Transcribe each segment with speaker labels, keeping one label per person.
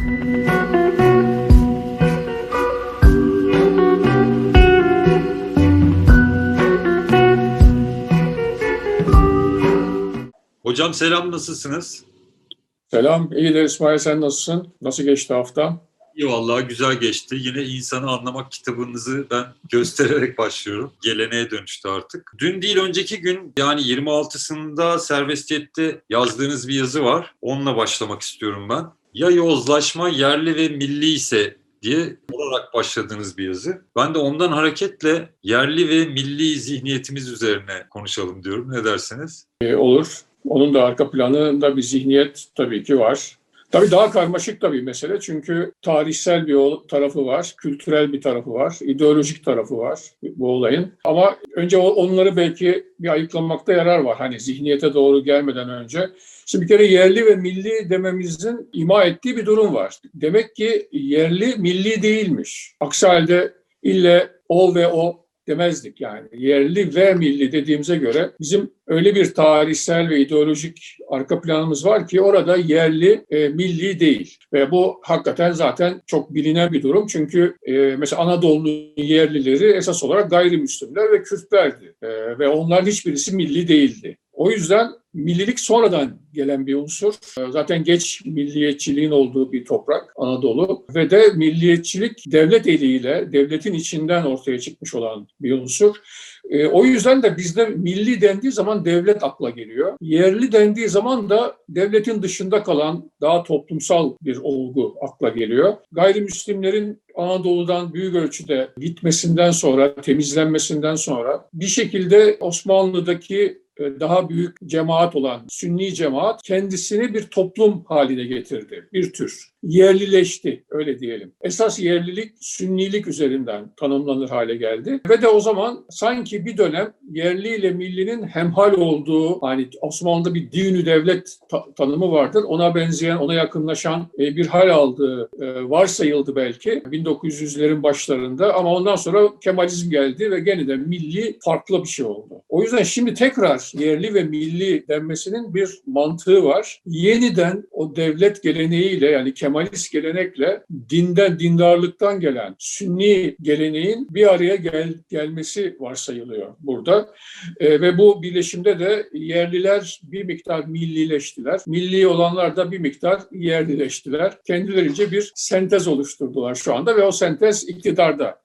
Speaker 1: Hocam selam nasılsınız?
Speaker 2: Selam, iyidir İsmail sen nasılsın? Nasıl geçti hafta?
Speaker 1: İyi vallahi güzel geçti. Yine insanı anlamak kitabınızı ben göstererek başlıyorum. Geleneğe dönüştü artık. Dün değil önceki gün yani 26'sında Serbestiyet'te yazdığınız bir yazı var. Onunla başlamak istiyorum ben. Ya yozlaşma yerli ve milli ise diye olarak başladığınız bir yazı. Ben de ondan hareketle yerli ve milli zihniyetimiz üzerine konuşalım diyorum. Ne dersiniz?
Speaker 2: Ee, olur. Onun da arka planında bir zihniyet tabii ki var. Tabii daha karmaşık tabii mesele çünkü tarihsel bir tarafı var, kültürel bir tarafı var, ideolojik tarafı var bu olayın. Ama önce onları belki bir ayıklamakta yarar var. Hani zihniyete doğru gelmeden önce. Şimdi bir kere yerli ve milli dememizin ima ettiği bir durum var. Demek ki yerli milli değilmiş. Aksi halde ille o ve o demezdik yani. Yerli ve milli dediğimize göre bizim öyle bir tarihsel ve ideolojik arka planımız var ki orada yerli e, milli değil. Ve bu hakikaten zaten çok bilinen bir durum. Çünkü e, mesela Anadolu'nun yerlileri esas olarak gayrimüslimler ve Kürtlerdi. E, ve onların hiçbirisi milli değildi. O yüzden millilik sonradan gelen bir unsur. Zaten geç milliyetçiliğin olduğu bir toprak Anadolu ve de milliyetçilik devlet eliyle, devletin içinden ortaya çıkmış olan bir unsur. E, o yüzden de bizde milli dendiği zaman devlet akla geliyor. Yerli dendiği zaman da devletin dışında kalan daha toplumsal bir olgu akla geliyor. Gayrimüslimlerin Anadolu'dan büyük ölçüde gitmesinden sonra, temizlenmesinden sonra bir şekilde Osmanlı'daki daha büyük cemaat olan Sünni cemaat kendisini bir toplum haline getirdi. Bir tür yerlileşti öyle diyelim. Esas yerlilik Sünnilik üzerinden tanımlanır hale geldi ve de o zaman sanki bir dönem yerli ile millinin hemhal olduğu hani Osmanlı'da bir dinü devlet ta- tanımı vardır. Ona benzeyen, ona yakınlaşan e, bir hal aldığı e, varsayıldı belki 1900'lerin başlarında ama ondan sonra Kemalizm geldi ve gene de milli farklı bir şey oldu. O yüzden şimdi tekrar yerli ve milli denmesinin bir mantığı var. Yeniden o devlet geleneğiyle yani Kemalist gelenekle dinden, dindarlıktan gelen Sünni geleneğin bir araya gel, gelmesi varsayılıyor burada. E, ve bu birleşimde de yerliler bir miktar millileştiler. Milli olanlar da bir miktar yerlileştiler. Kendilerince bir sentez oluşturdular şu anda ve o sentez iktidarda.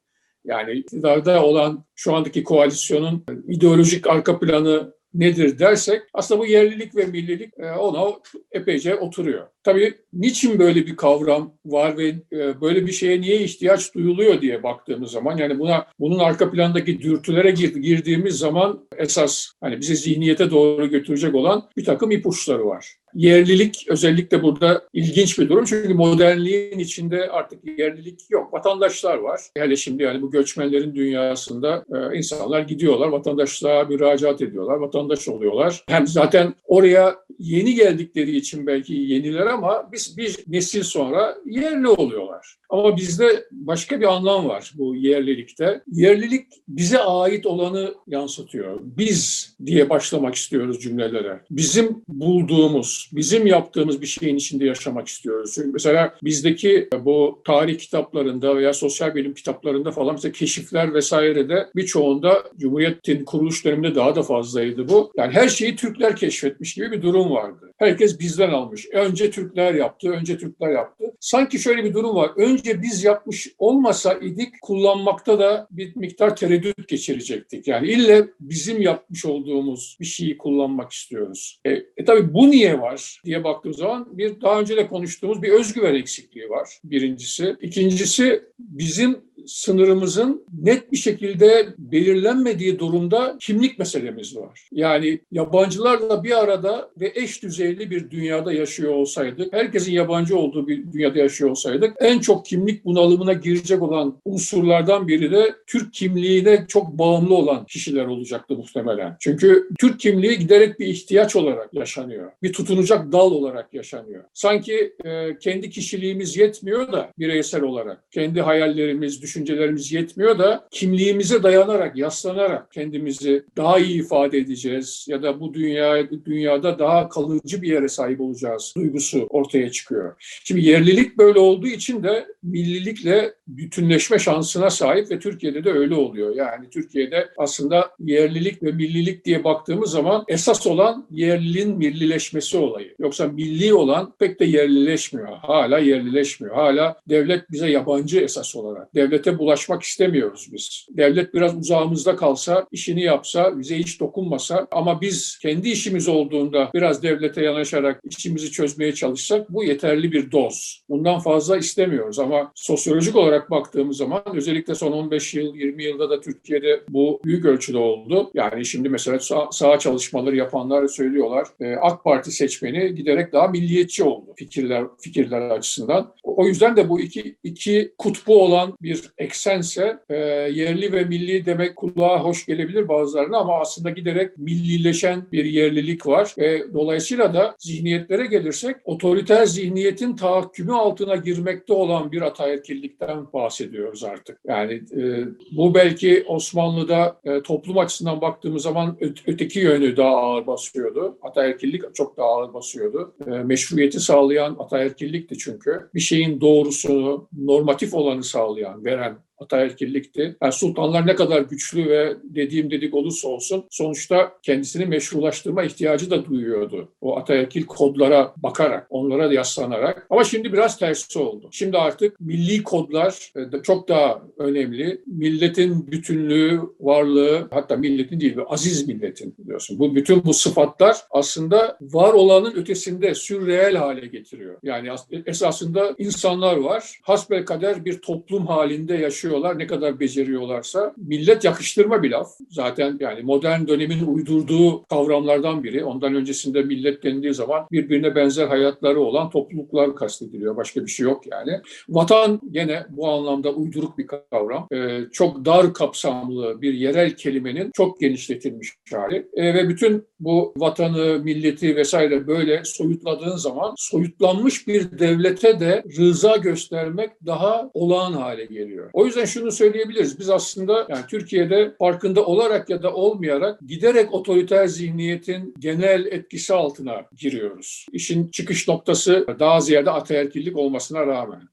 Speaker 2: Yani iktidarda olan şu andaki koalisyonun ideolojik arka planı nedir dersek aslında bu yerlilik ve millilik e, ona epeyce oturuyor. Tabii niçin böyle bir kavram var ve e, böyle bir şeye niye ihtiyaç duyuluyor diye baktığımız zaman yani buna bunun arka plandaki dürtülere girdiğimiz zaman esas hani bizi zihniyete doğru götürecek olan bir takım ipuçları var. Yerlilik özellikle burada ilginç bir durum çünkü modernliğin içinde artık yerlilik yok. Vatandaşlar var. Hele şimdi yani bu göçmenlerin dünyasında e, insanlar gidiyorlar, vatandaşlığa müracaat ediyorlar, vatandaş oluyorlar. Hem zaten oraya yeni geldikleri için belki yeniler ama biz bir nesil sonra yerli oluyorlar. Ama bizde başka bir anlam var bu yerlilikte. Yerlilik bize ait olanı yansıtıyor. Biz diye başlamak istiyoruz cümlelere. Bizim bulduğumuz, bizim yaptığımız bir şeyin içinde yaşamak istiyoruz. Çünkü mesela bizdeki bu tarih kitaplarında veya sosyal bilim kitaplarında falan mesela keşifler vesairede birçoğunda Cumhuriyet'in kuruluş döneminde daha da fazlaydı bu. Yani her şeyi Türkler keşfetmiş gibi bir durum vardı. Herkes bizden almış. Önce Türkler yaptı, önce Türkler yaptı. Sanki şöyle bir durum var. Önce biz yapmış olmasa idik kullanmakta da bir miktar tereddüt geçirecektik. Yani ille bizim yapmış olduğumuz bir şeyi kullanmak istiyoruz. E, e tabii bu niye var diye baktığımız zaman bir daha önce de konuştuğumuz bir özgüven eksikliği var birincisi. İkincisi bizim sınırımızın net bir şekilde belirlenmediği durumda kimlik meselemiz var. Yani yabancılarla bir arada ve eş düzeyli bir dünyada yaşıyor olsaydık, herkesin yabancı olduğu bir dünyada yaşıyor olsaydık, en çok kimlik bunalımına girecek olan unsurlardan biri de Türk kimliğine çok bağımlı olan kişiler olacaktı muhtemelen. Çünkü Türk kimliği giderek bir ihtiyaç olarak yaşanıyor. Bir tutunacak dal olarak yaşanıyor. Sanki e, kendi kişiliğimiz yetmiyor da bireysel olarak, kendi hayallerimiz, düşüncelerimiz, düşüncelerimiz yetmiyor da kimliğimize dayanarak, yaslanarak kendimizi daha iyi ifade edeceğiz ya da bu dünya dünyada daha kalıcı bir yere sahip olacağız duygusu ortaya çıkıyor. Şimdi yerlilik böyle olduğu için de millilikle bütünleşme şansına sahip ve Türkiye'de de öyle oluyor. Yani Türkiye'de aslında yerlilik ve millilik diye baktığımız zaman esas olan yerliliğin millileşmesi olayı. Yoksa milli olan pek de yerlileşmiyor. Hala yerlileşmiyor. Hala devlet bize yabancı esas olarak. Devlete bulaşmak istemiyoruz biz. Devlet biraz uzağımızda kalsa, işini yapsa, bize hiç dokunmasa ama biz kendi işimiz olduğunda biraz devlete yanaşarak işimizi çözmeye çalışsak bu yeterli bir doz. Bundan fazla istemiyoruz ama sosyolojik olarak baktığımız zaman özellikle son 15 yıl, 20 yılda da Türkiye'de bu büyük ölçüde oldu. Yani şimdi mesela sağ, sağ çalışmaları yapanlar söylüyorlar. E, AK Parti seçmeni giderek daha milliyetçi oldu fikirler fikirler açısından. O yüzden de bu iki, iki kutbu olan bir eksense e, yerli ve milli demek kulağa hoş gelebilir bazılarına ama aslında giderek millileşen bir yerlilik var. Ve dolayısıyla da zihniyetlere gelirsek otoriter zihniyetin tahakkümü altına girmekte olan bir ataerkillikten bahsediyoruz artık. Yani e, bu belki Osmanlı'da e, toplum açısından baktığımız zaman öteki yönü daha ağır basıyordu. Ataerkillik çok daha ağır basıyordu. E, meşruiyeti sağlayan ataerkillikti çünkü. Bir şeyin doğrusunu, normatif olanı sağlayan, veren God ataerkillikti. Yani sultanlar ne kadar güçlü ve dediğim dedik olursa olsun sonuçta kendisini meşrulaştırma ihtiyacı da duyuyordu. O ataerkil kodlara bakarak, onlara yaslanarak. Ama şimdi biraz tersi oldu. Şimdi artık milli kodlar e, çok daha önemli. Milletin bütünlüğü, varlığı, hatta milletin değil, aziz milletin biliyorsun. Bu bütün bu sıfatlar aslında var olanın ötesinde sürreel hale getiriyor. Yani esasında insanlar var. Hasbelkader bir toplum halinde yaşıyor yaşıyorlar, ne kadar beceriyorlarsa. Millet yakıştırma bir laf. Zaten yani modern dönemin uydurduğu kavramlardan biri. Ondan öncesinde millet dendiği zaman birbirine benzer hayatları olan topluluklar kastediliyor. Başka bir şey yok yani. Vatan gene bu anlamda uyduruk bir kavram. Ee, çok dar kapsamlı bir yerel kelimenin çok genişletilmiş hali. Ee, ve bütün bu vatanı, milleti vesaire böyle soyutladığın zaman soyutlanmış bir devlete de rıza göstermek daha olağan hale geliyor. O yüzden şunu söyleyebiliriz. Biz aslında yani Türkiye'de farkında olarak ya da olmayarak giderek otoriter zihniyetin genel etkisi altına giriyoruz. İşin çıkış noktası daha ziyade ataerkillik olmasına rağmen.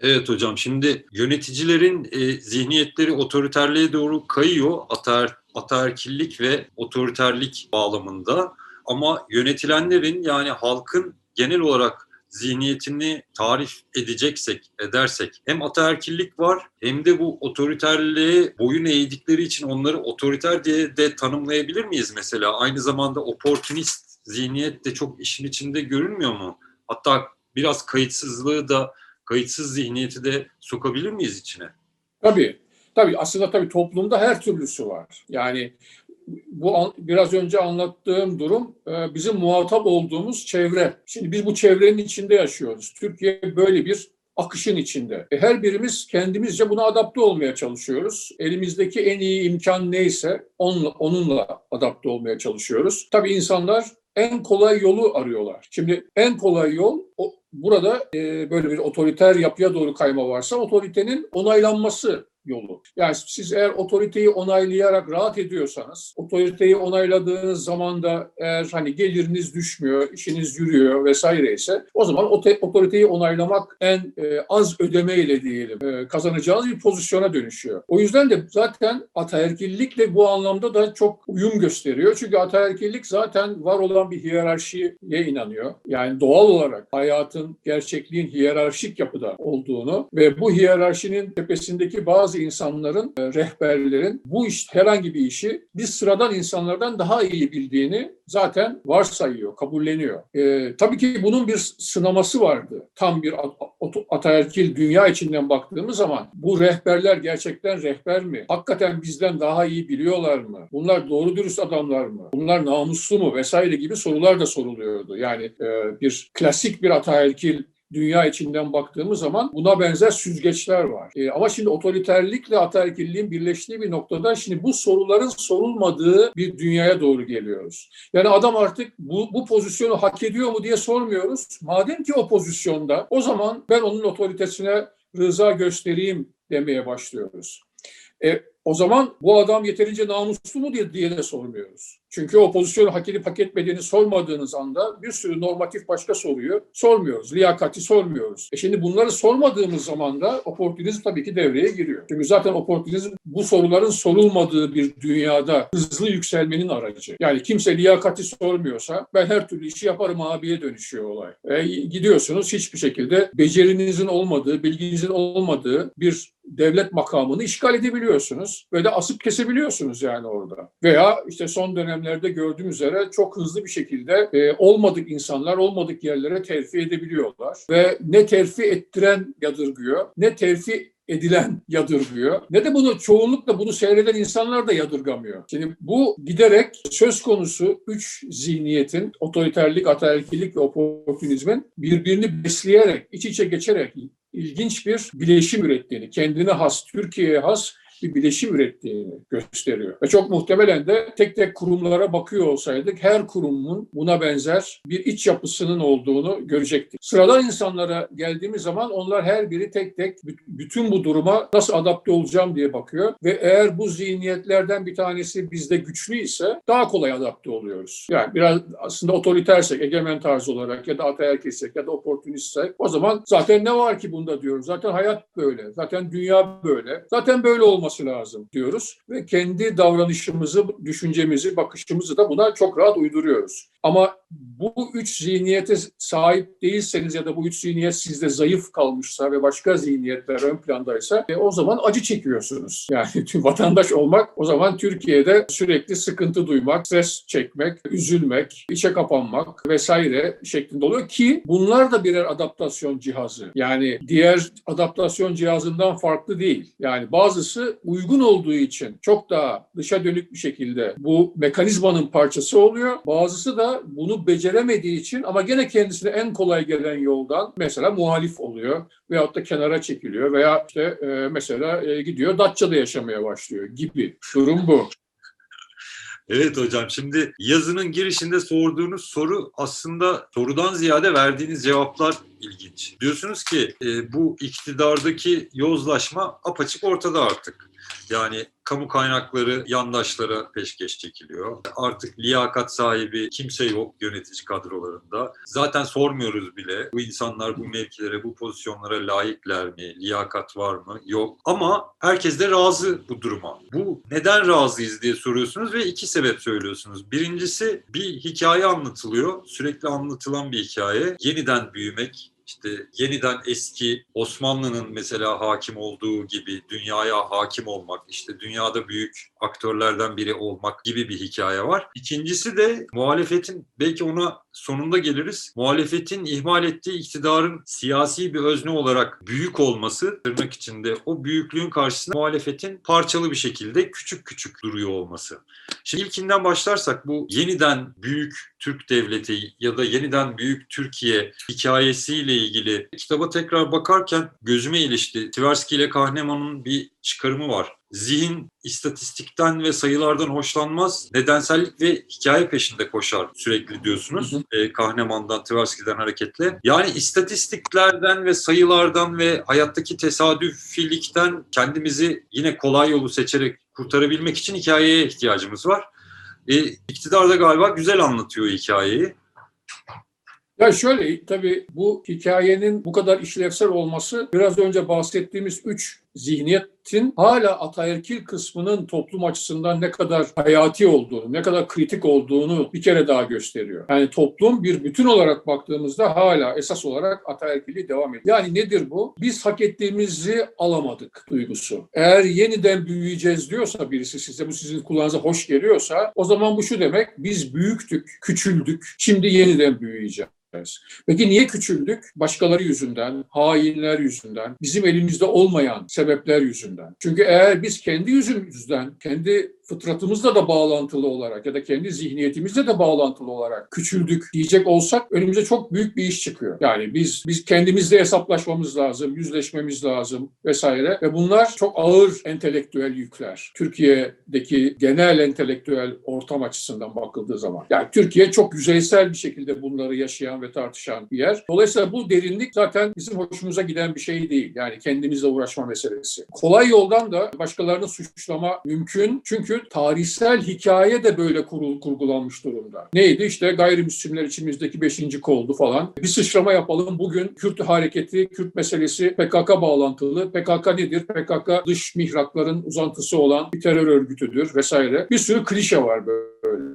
Speaker 1: Evet hocam şimdi yöneticilerin e, zihniyetleri otoriterliğe doğru kayıyor. Ataer, ataerkillik ve otoriterlik bağlamında. Ama yönetilenlerin yani halkın genel olarak zihniyetini tarif edeceksek, edersek hem ataerkillik var hem de bu otoriterliğe boyun eğdikleri için onları otoriter diye de tanımlayabilir miyiz mesela? Aynı zamanda oportunist zihniyet de çok işin içinde görünmüyor mu? Hatta biraz kayıtsızlığı da, kayıtsız zihniyeti de sokabilir miyiz içine?
Speaker 2: Tabii. Tabii aslında tabii toplumda her türlüsü var. Yani bu biraz önce anlattığım durum e, bizim muhatap olduğumuz çevre. Şimdi biz bu çevrenin içinde yaşıyoruz. Türkiye böyle bir akışın içinde. E, her birimiz kendimizce buna adapte olmaya çalışıyoruz. Elimizdeki en iyi imkan neyse onunla, onunla adapte olmaya çalışıyoruz. Tabii insanlar en kolay yolu arıyorlar. Şimdi en kolay yol o, burada e, böyle bir otoriter yapıya doğru kayma varsa otoritenin onaylanması yolu. Yani siz eğer otoriteyi onaylayarak rahat ediyorsanız, otoriteyi onayladığınız zaman da eğer hani geliriniz düşmüyor, işiniz yürüyor vesaire ise o zaman otoriteyi onaylamak en e, az ödemeyle diyelim e, kazanacağınız bir pozisyona dönüşüyor. O yüzden de zaten ataerkillikle bu anlamda da çok uyum gösteriyor. Çünkü ataerkillik zaten var olan bir hiyerarşiye inanıyor. Yani doğal olarak hayatın, gerçekliğin hiyerarşik yapıda olduğunu ve bu hiyerarşinin tepesindeki bazı insanların, e, rehberlerin bu iş herhangi bir işi biz sıradan insanlardan daha iyi bildiğini zaten varsayıyor, kabulleniyor. E, tabii ki bunun bir sınaması vardı. Tam bir ataerkil dünya içinden baktığımız zaman bu rehberler gerçekten rehber mi? Hakikaten bizden daha iyi biliyorlar mı? Bunlar doğru dürüst adamlar mı? Bunlar namuslu mu? Vesaire gibi sorular da soruluyordu. Yani e, bir klasik bir ataerkil dünya içinden baktığımız zaman buna benzer süzgeçler var. E, ama şimdi otoriterlikle ataerkilliğin birleştiği bir noktada şimdi bu soruların sorulmadığı bir dünyaya doğru geliyoruz. Yani adam artık bu, bu pozisyonu hak ediyor mu diye sormuyoruz. Madem ki o pozisyonda o zaman ben onun otoritesine rıza göstereyim demeye başlıyoruz. E, o zaman bu adam yeterince namuslu mu diye, diye de sormuyoruz. Çünkü o pozisyonu hak edip hak etmediğini sormadığınız anda bir sürü normatif başka soruyu sormuyoruz. Liyakati sormuyoruz. E şimdi bunları sormadığımız zaman da oportunizm tabii ki devreye giriyor. Çünkü zaten oportunizm bu soruların sorulmadığı bir dünyada hızlı yükselmenin aracı. Yani kimse liyakati sormuyorsa ben her türlü işi yaparım abiye dönüşüyor olay. E, gidiyorsunuz hiçbir şekilde becerinizin olmadığı, bilginizin olmadığı bir devlet makamını işgal edebiliyorsunuz ve de asıp kesebiliyorsunuz yani orada. Veya işte son dönemlerde gördüğüm üzere çok hızlı bir şekilde e, olmadık insanlar olmadık yerlere terfi edebiliyorlar ve ne terfi ettiren yadırgıyor ne terfi edilen yadırgıyor. Ne de bunu çoğunlukla bunu seyreden insanlar da yadırgamıyor. Şimdi bu giderek söz konusu üç zihniyetin otoriterlik, ataerkilik ve oportunizmin birbirini besleyerek, iç içe geçerek ilginç bir bileşim ürettiğini, kendine has, Türkiye'ye has bir bileşim ürettiğini gösteriyor. Ve çok muhtemelen de tek tek kurumlara bakıyor olsaydık her kurumun buna benzer bir iç yapısının olduğunu görecektik. Sıradan insanlara geldiğimiz zaman onlar her biri tek tek bütün bu duruma nasıl adapte olacağım diye bakıyor ve eğer bu zihniyetlerden bir tanesi bizde güçlü ise daha kolay adapte oluyoruz. Yani biraz aslında otoritersek, egemen tarzı olarak ya da ataerkilsek ya da oportunistsek o zaman zaten ne var ki bunda diyoruz. Zaten hayat böyle. Zaten dünya böyle. Zaten böyle olması lazım diyoruz ve kendi davranışımızı, düşüncemizi, bakışımızı da buna çok rahat uyduruyoruz. Ama bu üç zihniyete sahip değilseniz ya da bu üç zihniyet sizde zayıf kalmışsa ve başka zihniyetler ön plandaysa e, o zaman acı çekiyorsunuz. Yani vatandaş olmak o zaman Türkiye'de sürekli sıkıntı duymak, stres çekmek, üzülmek, içe kapanmak vesaire şeklinde oluyor ki bunlar da birer adaptasyon cihazı. Yani diğer adaptasyon cihazından farklı değil. Yani bazısı uygun olduğu için çok daha dışa dönük bir şekilde bu mekanizmanın parçası oluyor. Bazısı da bunu beceremediği için ama gene kendisine en kolay gelen yoldan mesela muhalif oluyor veyahut da kenara çekiliyor veya işte e, mesela e, gidiyor Datça'da yaşamaya başlıyor gibi. Durum bu.
Speaker 1: Evet hocam şimdi yazının girişinde sorduğunuz soru aslında sorudan ziyade verdiğiniz cevaplar ilginç. Diyorsunuz ki e, bu iktidardaki yozlaşma apaçık ortada artık. Yani kamu kaynakları yandaşlara peşkeş çekiliyor. Artık liyakat sahibi kimse yok yönetici kadrolarında. Zaten sormuyoruz bile bu insanlar bu mevkilere, bu pozisyonlara layıklar mı, liyakat var mı? Yok. Ama herkes de razı bu duruma. Bu neden razıyız diye soruyorsunuz ve iki sebep söylüyorsunuz. Birincisi bir hikaye anlatılıyor. Sürekli anlatılan bir hikaye. Yeniden büyümek, işte yeniden eski Osmanlı'nın mesela hakim olduğu gibi dünyaya hakim olmak, işte dünyada büyük aktörlerden biri olmak gibi bir hikaye var. İkincisi de muhalefetin belki ona sonunda geliriz. Muhalefetin ihmal ettiği iktidarın siyasi bir özne olarak büyük olması tırnak içinde o büyüklüğün karşısında muhalefetin parçalı bir şekilde küçük küçük duruyor olması. Şimdi ilkinden başlarsak bu yeniden büyük Türk devleti ya da yeniden büyük Türkiye hikayesiyle ilgili kitaba tekrar bakarken gözüme ilişti. Tversky ile Kahneman'ın bir çıkarımı var. Zihin istatistikten ve sayılardan hoşlanmaz, nedensellik ve hikaye peşinde koşar sürekli diyorsunuz. Hı hı. E, Kahneman'dan, Tversky'den hareketle. Yani istatistiklerden ve sayılardan ve hayattaki tesadüfilikten kendimizi yine kolay yolu seçerek kurtarabilmek için hikayeye ihtiyacımız var. E, iktidar da galiba güzel anlatıyor hikayeyi.
Speaker 2: Ya şöyle tabii bu hikayenin bu kadar işlevsel olması biraz önce bahsettiğimiz üç zihniyetin hala ataerkil kısmının toplum açısından ne kadar hayati olduğunu, ne kadar kritik olduğunu bir kere daha gösteriyor. Yani toplum bir bütün olarak baktığımızda hala esas olarak ataerkili devam ediyor. Yani nedir bu? Biz hak ettiğimizi alamadık duygusu. Eğer yeniden büyüyeceğiz diyorsa birisi size bu sizin kulağınıza hoş geliyorsa o zaman bu şu demek biz büyüktük, küçüldük, şimdi yeniden büyüyeceğiz. Peki niye küçüldük? Başkaları yüzünden, hainler yüzünden, bizim elimizde olmayan sebepler yüzünden. Çünkü eğer biz kendi yüzümüzden, kendi fıtratımızla da bağlantılı olarak ya da kendi zihniyetimizle de bağlantılı olarak küçüldük diyecek olsak önümüze çok büyük bir iş çıkıyor. Yani biz biz kendimizle hesaplaşmamız lazım, yüzleşmemiz lazım vesaire ve bunlar çok ağır entelektüel yükler. Türkiye'deki genel entelektüel ortam açısından bakıldığı zaman. Yani Türkiye çok yüzeysel bir şekilde bunları yaşayan ve tartışan bir yer. Dolayısıyla bu derinlik zaten bizim hoşumuza giden bir şey değil. Yani kendimizle uğraşma meselesi. Kolay yoldan da başkalarını suçlama mümkün. Çünkü tarihsel hikaye de böyle kurul, kurgulanmış durumda. Neydi? İşte gayrimüslimler içimizdeki beşinci koldu falan. Bir sıçrama yapalım. Bugün Kürt hareketi, Kürt meselesi PKK bağlantılı. PKK nedir? PKK dış mihrakların uzantısı olan bir terör örgütüdür vesaire. Bir sürü klişe var böyle.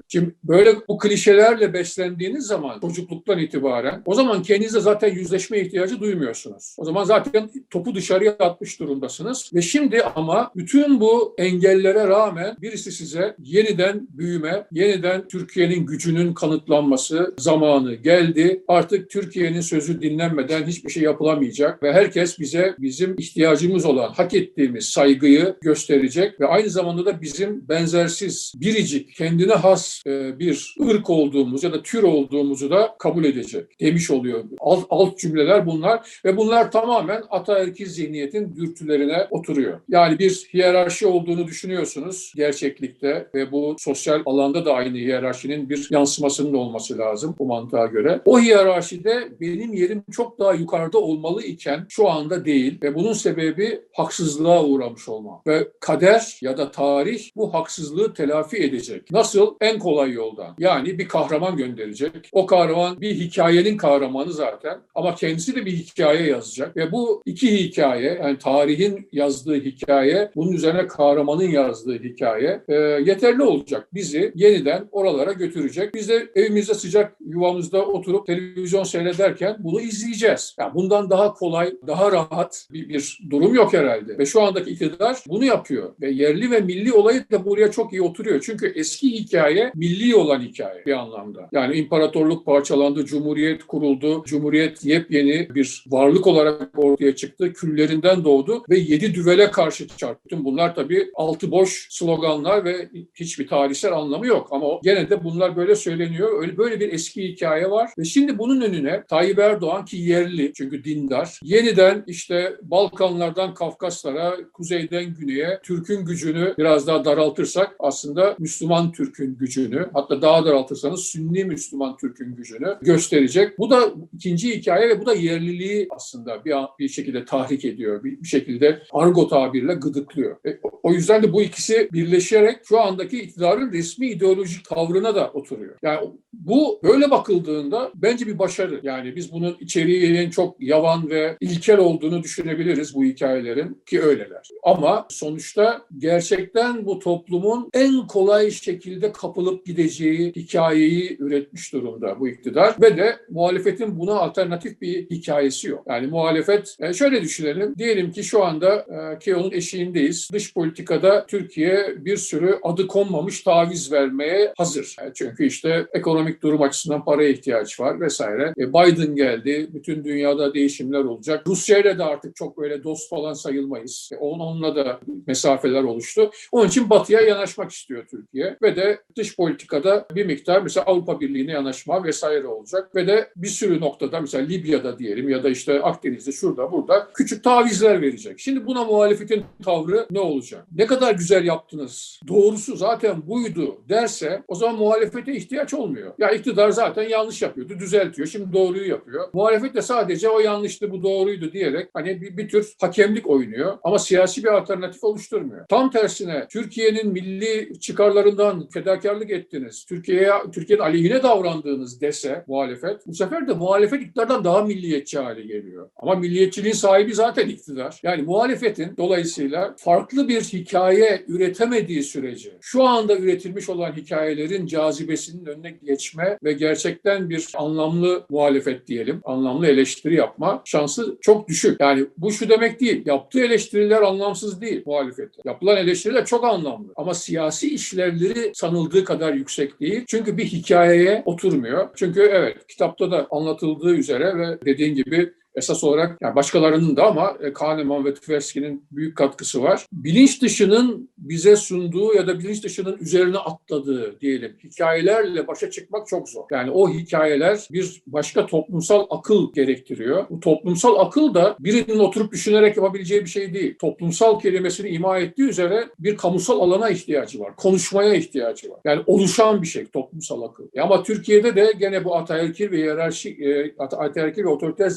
Speaker 2: Şimdi böyle bu klişelerle beslendiğiniz zaman çocukluktan itibaren o zaman kendinizle zaten yüzleşme ihtiyacı duymuyorsunuz. O zaman zaten topu dışarıya atmış durumdasınız ve şimdi ama bütün bu engellere rağmen birisi size yeniden büyüme, yeniden Türkiye'nin gücünün kanıtlanması zamanı geldi. Artık Türkiye'nin sözü dinlenmeden hiçbir şey yapılamayacak ve herkes bize bizim ihtiyacımız olan, hak ettiğimiz saygıyı gösterecek ve aynı zamanda da bizim benzersiz, biricik, kendine has e, bir ırk olduğumuz ya da tür olduğumuzu da kabul edecek demiş oluyor. Alt, alt cümleler bunlar ve bunlar tamamen ataerkil zihniyetin dürtülerine oturuyor. Yani bir hiyerarşi olduğunu düşünüyorsunuz gerçeklikte ve bu sosyal alanda da aynı hiyerarşinin bir yansımasının olması lazım bu mantığa göre. O hiyerarşide benim yerim çok daha yukarıda olmalı iken şu anda değil ve bunun sebebi haksızlığa uğramış olma. Ve kader ya da tarih bu haksızlığı telafi edecek. Nasıl? En kolay yoldan. Yani bir kahraman gönderecek. O kahraman bir hikayenin kahramanı zaten ama kendisi de bir hikaye yazacak ve bu iki hikaye yani tarihin yazdığı hikaye bunun üzerine kahramanın yazdığı hikaye e, yeterli olacak. Bizi yeniden oralara götürecek. Biz de evimizde sıcak yuvamızda oturup televizyon seyrederken bunu izleyeceğiz. Yani bundan daha kolay, daha rahat bir, bir durum yok herhalde. Ve şu andaki iktidar bunu yapıyor. Ve yerli ve milli olayı da buraya çok iyi oturuyor. Çünkü eski hikaye milli olan hikaye bir anlamda. Yani imparatorluk parçalandı, cumhuriyet kuruldu, cumhuriyet yepyeni bir varlık olarak ortaya çıktı, küllerinden doğdu ve yedi düvele karşı çarptı. Bunlar tabii altı boş sloganlar ve hiçbir tarihsel anlamı yok. Ama gene de bunlar böyle söyleniyor. Öyle böyle bir eski hikaye var ve şimdi bunun önüne Tayyip Erdoğan ki yerli çünkü dindar yeniden işte Balkanlardan Kafkaslara, kuzeyden güneye Türk'ün gücünü biraz daha daraltırsak aslında Müslüman Gücünü hatta daha daraltırsanız Sünni Müslüman Türk'ün gücünü gösterecek. Bu da ikinci hikaye ve bu da yerliliği aslında bir, bir şekilde tahrik ediyor. Bir, bir şekilde argo tabirle gıdıklıyor. E, o yüzden de bu ikisi birleşerek şu andaki iktidarın resmi ideolojik tavrına da oturuyor. Yani bu böyle bakıldığında bence bir başarı. Yani biz bunun içeriğinin çok yavan ve ilkel olduğunu düşünebiliriz bu hikayelerin ki öyleler. Ama sonuçta gerçekten bu toplumun en kolay şekilde kapılıp gideceği hikayeyi üretmiş durumda bu iktidar ve de muhalefetin buna alternatif bir hikayesi yok. Yani muhalefet e, şöyle düşünelim. Diyelim ki şu anda e, Keo'nun eşiğindeyiz. Dış politikada Türkiye bir sürü adı konmamış taviz vermeye hazır. Yani çünkü işte ekonomik durum açısından paraya ihtiyaç var vesaire. E, Biden geldi. Bütün dünyada değişimler olacak. Rusya ile de artık çok böyle dost falan sayılmayız. E, onunla da mesafeler oluştu. Onun için batıya yanaşmak istiyor Türkiye ve de dış politikada bir miktar mesela Avrupa Birliği'ne yanaşma vesaire olacak ve de bir sürü noktada mesela Libya'da diyelim ya da işte Akdeniz'de şurada burada küçük tavizler verecek. Şimdi buna muhalefetin tavrı ne olacak? Ne kadar güzel yaptınız. Doğrusu zaten buydu derse o zaman muhalefete ihtiyaç olmuyor. Ya iktidar zaten yanlış yapıyordu, düzeltiyor. Şimdi doğruyu yapıyor. Muhalefet de sadece o yanlıştı, bu doğruydu diyerek hani bir, bir tür hakemlik oynuyor ama siyasi bir alternatif oluşturmuyor. Tam tersine Türkiye'nin milli çıkarlarından fedakarlık ettiniz. Türkiye'ye Türkiye'nin aleyhine davrandığınız dese muhalefet bu sefer de muhalefet iktidardan daha milliyetçi hale geliyor. Ama milliyetçiliğin sahibi zaten iktidar. Yani muhalefetin dolayısıyla farklı bir hikaye üretemediği sürece şu anda üretilmiş olan hikayelerin cazibesinin önüne geçme ve gerçekten bir anlamlı muhalefet diyelim, anlamlı eleştiri yapma şansı çok düşük. Yani bu şu demek değil. Yaptığı eleştiriler anlamsız değil muhalefete. Yapılan eleştiriler çok anlamlı. Ama siyasi işlevleri sanıldığı kadar yüksek değil. Çünkü bir hikayeye oturmuyor. Çünkü evet kitapta da anlatıldığı üzere ve dediğin gibi Esas olarak yani başkalarının da ama e, Kahneman ve Tversky'nin büyük katkısı var. Bilinç dışının bize sunduğu ya da bilinç dışının üzerine atladığı diyelim hikayelerle başa çıkmak çok zor. Yani o hikayeler bir başka toplumsal akıl gerektiriyor. Bu toplumsal akıl da birinin oturup düşünerek yapabileceği bir şey değil. Toplumsal kelimesini ima ettiği üzere bir kamusal alana ihtiyacı var. Konuşmaya ihtiyacı var. Yani oluşan bir şey toplumsal akıl. E ama Türkiye'de de gene bu ataerkil ve hiyerarşi, e, ataerkil ve otoriter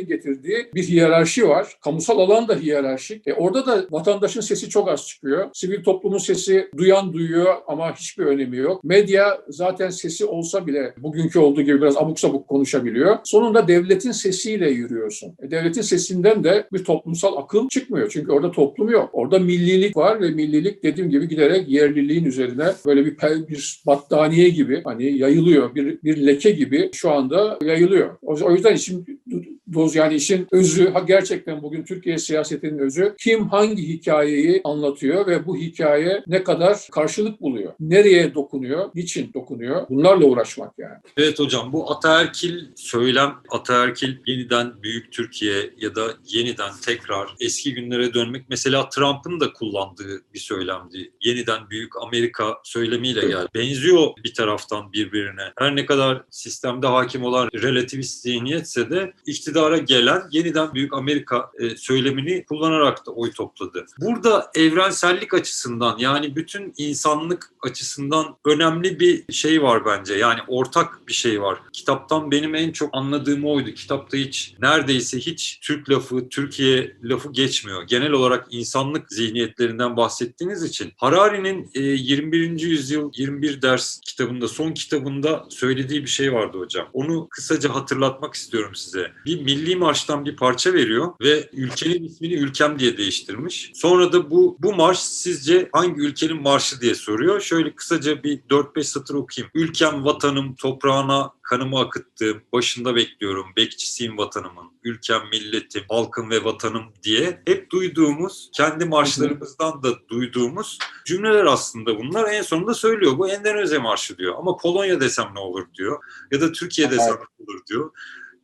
Speaker 2: zihniyetlerin getirdiği bir hiyerarşi var. Kamusal alan da hiyerarşik. E orada da vatandaşın sesi çok az çıkıyor. Sivil toplumun sesi duyan duyuyor ama hiçbir önemi yok. Medya zaten sesi olsa bile bugünkü olduğu gibi biraz abuk sabuk konuşabiliyor. Sonunda devletin sesiyle yürüyorsun. E devletin sesinden de bir toplumsal akıl çıkmıyor. Çünkü orada toplum yok. Orada millilik var ve millilik dediğim gibi giderek yerliliğin üzerine böyle bir bir battaniye gibi hani yayılıyor. Bir, bir leke gibi şu anda yayılıyor. O, yüzden işin doz yani işin özü gerçekten bugün Türkiye siyasetinin özü kim hangi hikayeyi anlatıyor ve bu hikaye ne kadar karşılık buluyor? Nereye dokunuyor? Niçin dokunuyor? Bunlarla uğraşmak yani.
Speaker 1: Evet hocam bu ataerkil söylem, ataerkil yeniden büyük Türkiye ya da yeniden tekrar eski günlere dönmek mesela Trump'ın da kullandığı bir söylemdi. Yeniden büyük Amerika söylemiyle geldi. Benziyor bir taraftan birbirine. Her ne kadar sistemde hakim olan relativist zihniyetse de iktidara gelen yeniden büyük Amerika e, söylemini kullanarak da oy topladı. Burada evrensellik açısından yani bütün insanlık açısından önemli bir şey var bence. Yani ortak bir şey var. Kitaptan benim en çok anladığım oydu. Kitapta hiç neredeyse hiç Türk lafı, Türkiye lafı geçmiyor. Genel olarak insanlık zihniyetlerinden bahsettiğiniz için Harari'nin e, 21. yüzyıl 21 ders kitabında son kitabında söylediği bir şey vardı hocam. Onu kısaca hatırlatmak istiyorum size. Bir milli marştan bir parça veriyor ve ülkenin ismini ülkem diye değiştirmiş. Sonra da bu bu marş sizce hangi ülkenin marşı diye soruyor. Şöyle kısaca bir 4-5 satır okuyayım. Ülkem, vatanım, toprağına kanımı akıttığım, başında bekliyorum, bekçisiyim vatanımın, ülkem, milletim, halkım ve vatanım diye hep duyduğumuz, kendi marşlarımızdan da duyduğumuz cümleler aslında bunlar. En sonunda söylüyor. Bu Endonezya marşı diyor. Ama Polonya desem ne olur diyor. Ya da Türkiye desem ne olur diyor.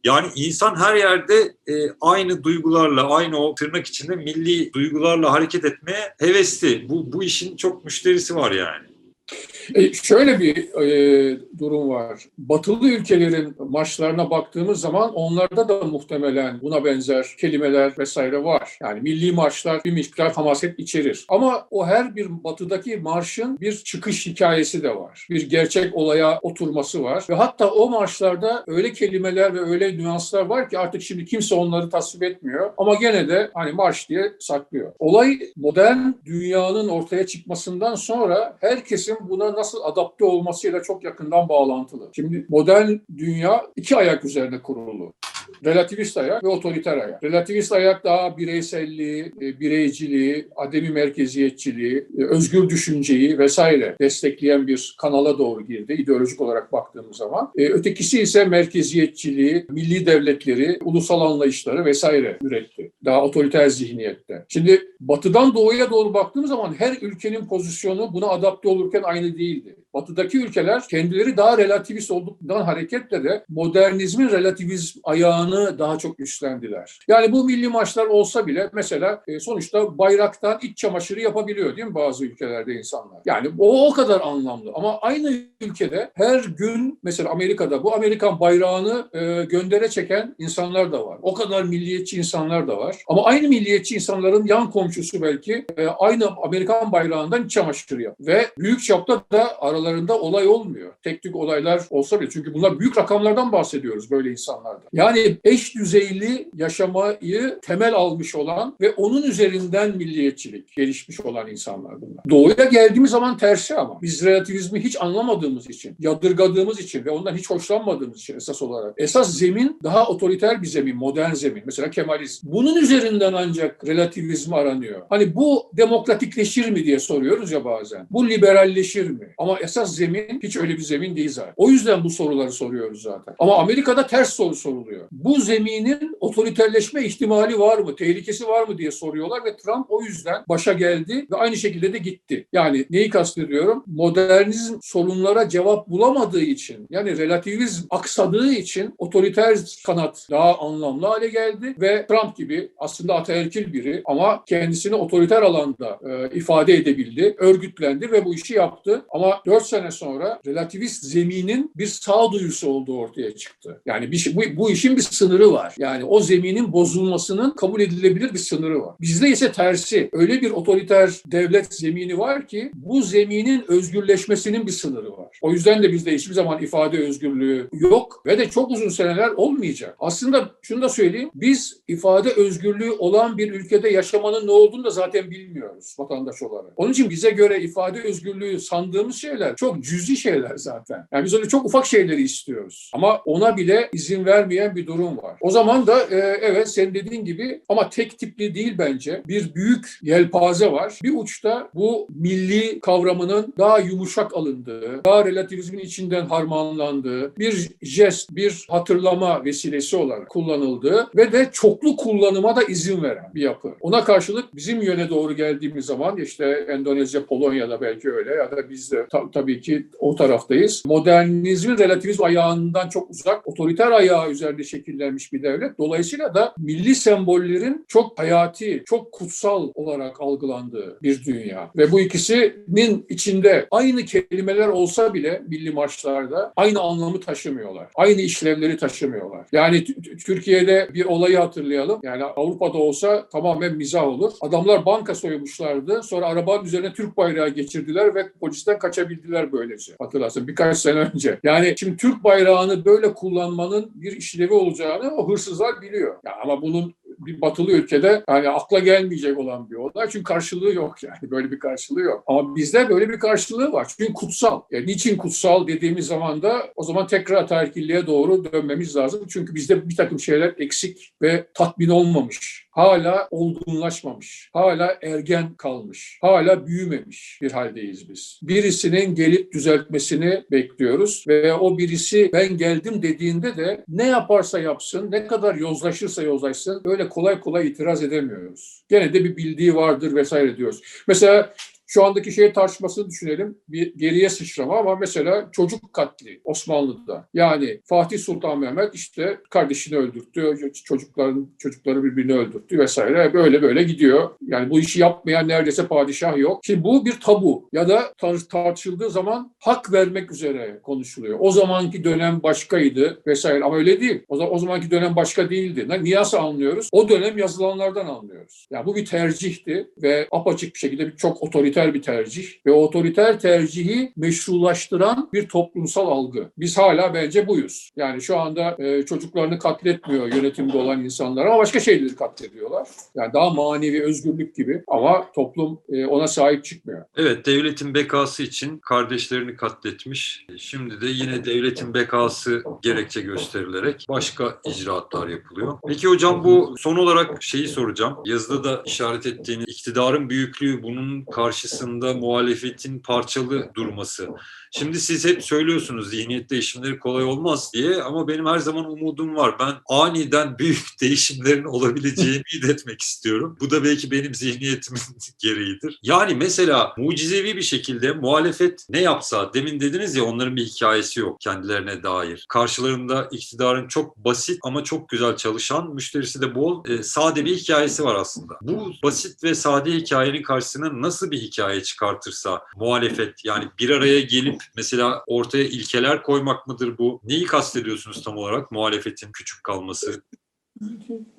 Speaker 1: Yani insan her yerde e, aynı duygularla, aynı o tırnak içinde milli duygularla hareket etmeye hevesli. Bu, bu işin çok müşterisi var yani.
Speaker 2: E, şöyle bir e, durum var. Batılı ülkelerin maçlarına baktığımız zaman onlarda da muhtemelen buna benzer kelimeler vesaire var. Yani milli marşlar bir miktar hamaset içerir. Ama o her bir batıdaki marşın bir çıkış hikayesi de var. Bir gerçek olaya oturması var. Ve hatta o marşlarda öyle kelimeler ve öyle nüanslar var ki artık şimdi kimse onları tasvip etmiyor. Ama gene de hani marş diye saklıyor. Olay modern dünyanın ortaya çıkmasından sonra herkesin buna nasıl adapte olmasıyla çok yakından bağlantılı. Şimdi modern dünya iki ayak üzerine kurulu. Relativist ayak ve otoriter ayak. Relativist ayak daha bireyselliği, e, bireyciliği, ademi merkeziyetçiliği, e, özgür düşünceyi vesaire destekleyen bir kanala doğru girdi ideolojik olarak baktığımız zaman. E, ötekisi ise merkeziyetçiliği, milli devletleri, ulusal anlayışları vesaire üretti. Daha otoriter zihniyette. Şimdi batıdan doğuya doğru baktığımız zaman her ülkenin pozisyonu buna adapte olurken aynı değildi. Batıdaki ülkeler kendileri daha relativist olduktan hareketle de modernizmin relativizm ayağını daha çok üstlendiler. Yani bu milli maçlar olsa bile mesela e, sonuçta bayraktan iç çamaşırı yapabiliyor değil mi bazı ülkelerde insanlar? Yani o o kadar anlamlı ama aynı ülkede her gün mesela Amerika'da bu Amerikan bayrağını e, göndere çeken insanlar da var. O kadar milliyetçi insanlar da var. Ama aynı milliyetçi insanların yan komşusu belki e, aynı Amerikan bayrağından iç çamaşırı yapıyor. Ve büyük çapta da aralarında aralarında olay olmuyor. Tek tük olaylar olsa bile. Çünkü bunlar büyük rakamlardan bahsediyoruz böyle insanlarda. Yani eş düzeyli yaşamayı temel almış olan ve onun üzerinden milliyetçilik gelişmiş olan insanlar bunlar. Doğuya geldiğimiz zaman tersi ama. Biz relativizmi hiç anlamadığımız için, yadırgadığımız için ve ondan hiç hoşlanmadığımız için esas olarak. Esas zemin daha otoriter bir zemin, modern zemin. Mesela Kemalizm. Bunun üzerinden ancak relativizm aranıyor. Hani bu demokratikleşir mi diye soruyoruz ya bazen. Bu liberalleşir mi? Ama esas esas zemin hiç öyle bir zemin değil zaten. O yüzden bu soruları soruyoruz zaten. Ama Amerika'da ters soru soruluyor. Bu zeminin otoriterleşme ihtimali var mı? Tehlikesi var mı diye soruyorlar ve Trump o yüzden başa geldi ve aynı şekilde de gitti. Yani neyi kastediyorum? Modernizm sorunlara cevap bulamadığı için yani relativizm aksadığı için otoriter kanat daha anlamlı hale geldi ve Trump gibi aslında ataerkil biri ama kendisini otoriter alanda e, ifade edebildi, örgütlendi ve bu işi yaptı. Ama 4 sene sonra relativist zeminin bir sağduyusu olduğu ortaya çıktı. Yani bir, şey- bu, bu işin bir sınırı var. Yani o zeminin bozulmasının kabul edilebilir bir sınırı var. Bizde ise tersi. Öyle bir otoriter devlet zemini var ki bu zeminin özgürleşmesinin bir sınırı var. O yüzden de bizde hiçbir zaman ifade özgürlüğü yok ve de çok uzun seneler olmayacak. Aslında şunu da söyleyeyim. Biz ifade özgürlüğü olan bir ülkede yaşamanın ne olduğunu da zaten bilmiyoruz vatandaş olarak. Onun için bize göre ifade özgürlüğü sandığımız şeyler çok cüzi şeyler zaten. Yani biz öyle çok ufak şeyleri istiyoruz. Ama ona bile izin vermeyen bir durum var. O zaman da e, evet senin dediğin gibi ama tek tipli değil bence. Bir büyük yelpaze var. Bir uçta bu milli kavramının daha yumuşak alındığı, daha relativizmin içinden harmanlandığı, bir jest, bir hatırlama vesilesi olarak kullanıldığı ve de çoklu kullanıma da izin veren bir yapı. Ona karşılık bizim yöne doğru geldiğimiz zaman işte Endonezya, Polonya'da belki öyle ya da biz de ta- tabii ki o taraftayız. Modernizmin relativizm ayağından çok uzak, otoriter ayağı üzerinde şekillenmiş bir devlet. Dolayısıyla da milli sembollerin çok hayati, çok kutsal olarak algılandığı bir dünya. Ve bu ikisinin içinde aynı kelimeler olsa bile milli marşlarda aynı anlamı taşımıyorlar. Aynı işlevleri taşımıyorlar. Yani Türkiye'de bir olayı hatırlayalım. Yani Avrupa'da olsa tamamen mizah olur. Adamlar banka soymuşlardı. Sonra arabanın üzerine Türk bayrağı geçirdiler ve polisten kaçabildiler böylece. Hatırlarsın birkaç sene önce. Yani şimdi Türk bayrağını böyle kullanmanın bir işlevi olacağını o hırsızlar biliyor. Ya ama bunun bir batılı ülkede yani akla gelmeyecek olan bir olay. Çünkü karşılığı yok yani. Böyle bir karşılığı yok. Ama bizde böyle bir karşılığı var. Çünkü kutsal. Yani niçin kutsal dediğimiz zaman da o zaman tekrar ataerkilliğe doğru dönmemiz lazım. Çünkü bizde bir takım şeyler eksik ve tatmin olmamış. Hala olgunlaşmamış. Hala ergen kalmış. Hala büyümemiş bir haldeyiz biz. Birisinin gelip düzeltmesini bekliyoruz ve o birisi ben geldim dediğinde de ne yaparsa yapsın, ne kadar yozlaşırsa yozlaşsın öyle kolay kolay itiraz edemiyoruz. Gene de bir bildiği vardır vesaire diyoruz. Mesela şu andaki şey tartışmasını düşünelim. Bir geriye sıçrama ama mesela çocuk katli Osmanlı'da. Yani Fatih Sultan Mehmet işte kardeşini öldürttü, çocukların çocukları birbirini öldürttü vesaire. Böyle böyle gidiyor. Yani bu işi yapmayan neredeyse padişah yok. Şimdi bu bir tabu ya da tar- tartışıldığı zaman hak vermek üzere konuşuluyor. O zamanki dönem başkaydı vesaire ama öyle değil. O, zaman, o zamanki dönem başka değildi. Niye anlıyoruz? O dönem yazılanlardan anlıyoruz. Yani bu bir tercihti ve apaçık bir şekilde bir çok otoriter bir tercih ve otoriter tercihi meşrulaştıran bir toplumsal algı. Biz hala bence buyuz. Yani şu anda e, çocuklarını katletmiyor yönetimde olan insanlar ama başka şeyleri katlediyorlar. Yani daha manevi özgürlük gibi ama toplum e, ona sahip çıkmıyor.
Speaker 1: Evet, devletin bekası için kardeşlerini katletmiş. Şimdi de yine devletin bekası gerekçe gösterilerek başka icraatlar yapılıyor. Peki hocam bu son olarak şeyi soracağım. Yazıda da işaret ettiğiniz iktidarın büyüklüğü bunun karşısında muhalefetin parçalı durması. Şimdi siz hep söylüyorsunuz zihniyet değişimleri kolay olmaz diye ama benim her zaman umudum var. Ben aniden büyük değişimlerin olabileceğini etmek istiyorum. Bu da belki benim zihniyetimin gereğidir. Yani mesela mucizevi bir şekilde muhalefet ne yapsa demin dediniz ya onların bir hikayesi yok kendilerine dair. Karşılarında iktidarın çok basit ama çok güzel çalışan müşterisi de bol e, sade bir hikayesi var aslında. Bu basit ve sade hikayenin karşısına nasıl bir hikaye çıkartırsa muhalefet yani bir araya gelip mesela ortaya ilkeler koymak mıdır bu? Neyi kastediyorsunuz tam olarak muhalefetin küçük kalması?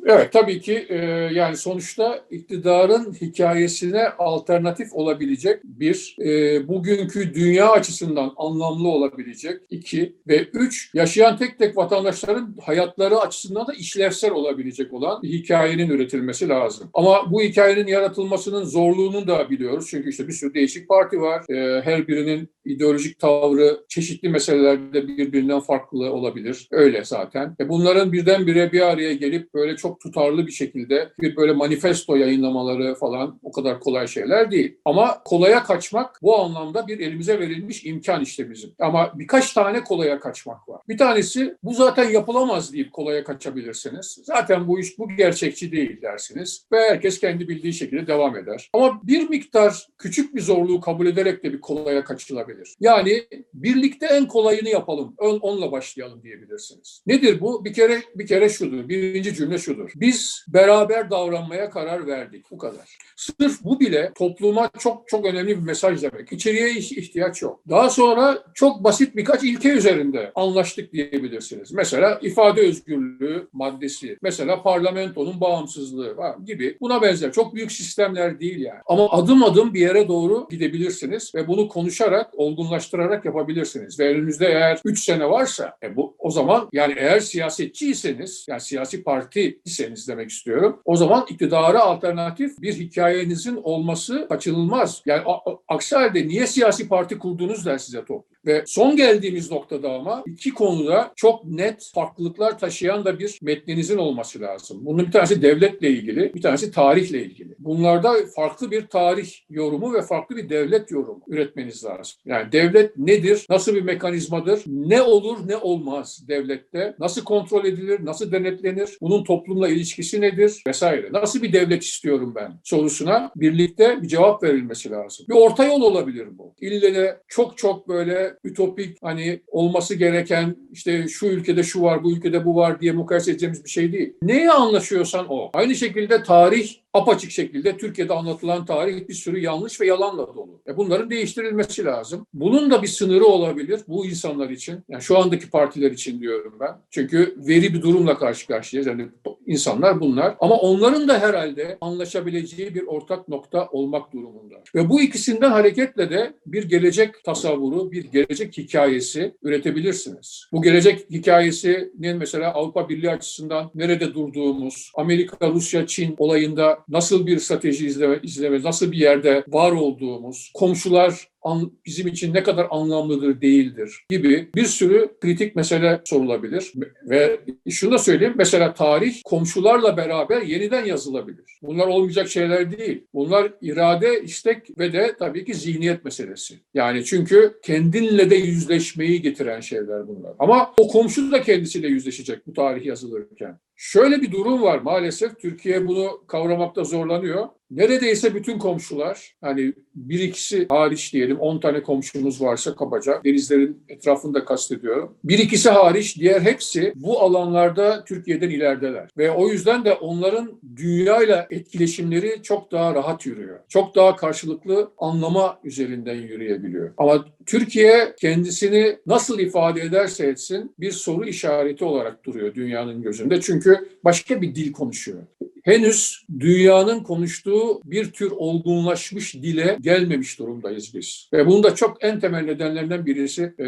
Speaker 2: Evet tabii ki e, yani sonuçta iktidarın hikayesine alternatif olabilecek bir, e, bugünkü dünya açısından anlamlı olabilecek iki ve üç, yaşayan tek tek vatandaşların hayatları açısından da işlevsel olabilecek olan bir hikayenin üretilmesi lazım. Ama bu hikayenin yaratılmasının zorluğunu da biliyoruz. Çünkü işte bir sürü değişik parti var. E, her birinin ideolojik tavrı çeşitli meselelerde birbirinden farklı olabilir. Öyle zaten. E bunların birdenbire bir araya gelip böyle çok tutarlı bir şekilde bir böyle manifesto yayınlamaları falan o kadar kolay şeyler değil. Ama kolaya kaçmak bu anlamda bir elimize verilmiş imkan işte bizim. Ama birkaç tane kolaya kaçmak var. Bir tanesi bu zaten yapılamaz deyip kolaya kaçabilirsiniz. Zaten bu iş bu gerçekçi değil dersiniz ve herkes kendi bildiği şekilde devam eder. Ama bir miktar küçük bir zorluğu kabul ederek de bir kolaya kaçılabilir. Yani birlikte en kolayını yapalım, ön- onunla başlayalım diyebilirsiniz. Nedir bu? Bir kere bir kere şudur. Birinci cümle şudur. Biz beraber davranmaya karar verdik. Bu kadar. Sırf bu bile topluma çok çok önemli bir mesaj demek. İçeriye ihtiyaç yok. Daha sonra çok basit birkaç ilke üzerinde anlaştık diyebilirsiniz. Mesela ifade özgürlüğü maddesi, mesela parlamentonun bağımsızlığı var gibi. Buna benzer çok büyük sistemler değil yani. Ama adım adım bir yere doğru gidebilirsiniz ve bunu konuşarak, olgunlaştırarak yapabilirsiniz. Ve önünüzde eğer 3 sene varsa e bu o zaman yani eğer siyasetçiyseniz, yani siyasi parti iseniz demek istiyorum. O zaman iktidara alternatif bir hikayenizin olması kaçınılmaz. Yani aksi halde niye siyasi parti kurdunuz der size toplum. Ve son geldiğimiz noktada ama iki konuda çok net farklılıklar taşıyan da bir metninizin olması lazım. Bunun bir tanesi devletle ilgili, bir tanesi tarihle ilgili. Bunlarda farklı bir tarih yorumu ve farklı bir devlet yorumu üretmeniz lazım. Yani devlet nedir, nasıl bir mekanizmadır, ne olur ne olmaz devlette, nasıl kontrol edilir, nasıl denetlenir, bunun toplumla ilişkisi nedir vesaire. Nasıl bir devlet istiyorum ben sorusuna birlikte bir cevap verilmesi lazım. Bir orta yol olabilir bu. İlle de çok çok böyle ütopik hani olması gereken işte şu ülkede şu var, bu ülkede bu var diye mukayese edeceğimiz bir şey değil. Neye anlaşıyorsan o. Aynı şekilde tarih apaçık şekilde Türkiye'de anlatılan tarih bir sürü yanlış ve yalanla dolu. E bunların değiştirilmesi lazım. Bunun da bir sınırı olabilir bu insanlar için. Yani şu andaki partiler için diyorum ben. Çünkü veri bir durumla karşı karşıyayız. Yani insanlar bunlar. Ama onların da herhalde anlaşabileceği bir ortak nokta olmak durumunda. Ve bu ikisinden hareketle de bir gelecek tasavvuru, bir gelecek hikayesi üretebilirsiniz. Bu gelecek hikayesinin mesela Avrupa Birliği açısından nerede durduğumuz, Amerika, Rusya, Çin olayında nasıl bir strateji izleme, izleme nasıl bir yerde var olduğumuz, komşular an- bizim için ne kadar anlamlıdır değildir gibi bir sürü kritik mesele sorulabilir. Ve şunu da söyleyeyim mesela tarih komşularla beraber yeniden yazılabilir. Bunlar olmayacak şeyler değil. Bunlar irade, istek ve de tabii ki zihniyet meselesi. Yani çünkü kendinle de yüzleşmeyi getiren şeyler bunlar. Ama o komşu da kendisiyle yüzleşecek bu tarih yazılırken. Şöyle bir durum var maalesef Türkiye bunu kavramakta zorlanıyor. Neredeyse bütün komşular hani bir ikisi hariç diyelim 10 tane komşumuz varsa kabaca denizlerin etrafında kastediyorum. Bir ikisi hariç diğer hepsi bu alanlarda Türkiye'den ilerideler. Ve o yüzden de onların dünyayla etkileşimleri çok daha rahat yürüyor. Çok daha karşılıklı anlama üzerinden yürüyebiliyor. Ama Türkiye kendisini nasıl ifade ederse etsin bir soru işareti olarak duruyor dünyanın gözünde. Çünkü başka bir dil konuşuyor henüz dünyanın konuştuğu bir tür olgunlaşmış dile gelmemiş durumdayız biz. Ve bunun da çok en temel nedenlerinden birisi e,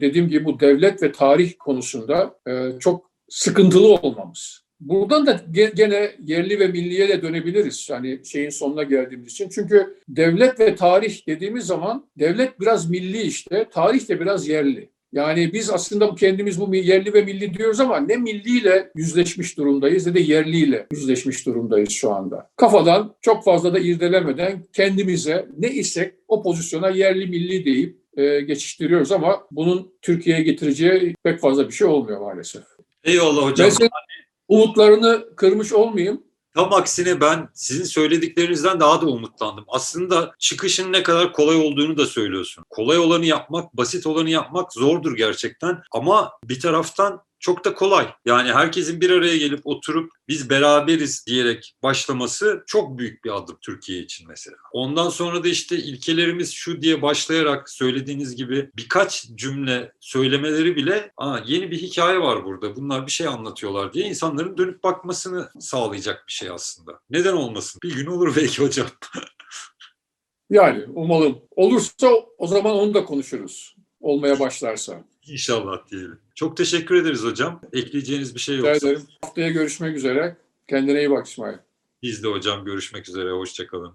Speaker 2: dediğim gibi bu devlet ve tarih konusunda e, çok sıkıntılı olmamız. Buradan da ge- gene yerli ve milliye de dönebiliriz. Hani şeyin sonuna geldiğimiz için. Çünkü devlet ve tarih dediğimiz zaman devlet biraz milli işte, tarih de biraz yerli. Yani biz aslında bu kendimiz bu yerli ve milli diyoruz ama ne milliyle yüzleşmiş durumdayız ne de yerliyle yüzleşmiş durumdayız şu anda. Kafadan çok fazla da irdelemeden kendimize ne isek o pozisyona yerli milli deyip e, geçiştiriyoruz ama bunun Türkiye'ye getireceği pek fazla bir şey olmuyor maalesef.
Speaker 1: Eyvallah hocam.
Speaker 2: Senin umutlarını kırmış olmayayım.
Speaker 1: Tam aksine ben sizin söylediklerinizden daha da umutlandım. Aslında çıkışın ne kadar kolay olduğunu da söylüyorsun. Kolay olanı yapmak, basit olanı yapmak zordur gerçekten. Ama bir taraftan çok da kolay. Yani herkesin bir araya gelip oturup biz beraberiz diyerek başlaması çok büyük bir adım Türkiye için mesela. Ondan sonra da işte ilkelerimiz şu diye başlayarak söylediğiniz gibi birkaç cümle söylemeleri bile Aa, yeni bir hikaye var burada. Bunlar bir şey anlatıyorlar diye insanların dönüp bakmasını sağlayacak bir şey aslında. Neden olmasın? Bir gün olur belki hocam.
Speaker 2: Yani umalım. Olursa o zaman onu da konuşuruz. Olmaya başlarsa.
Speaker 1: İnşallah diyelim. Çok teşekkür ederiz hocam. Ekleyeceğiniz bir şey
Speaker 2: Rica
Speaker 1: yoksa
Speaker 2: ederim. Haftaya görüşmek üzere. Kendine iyi bak İsmail.
Speaker 1: biz de hocam görüşmek üzere. Hoşçakalın.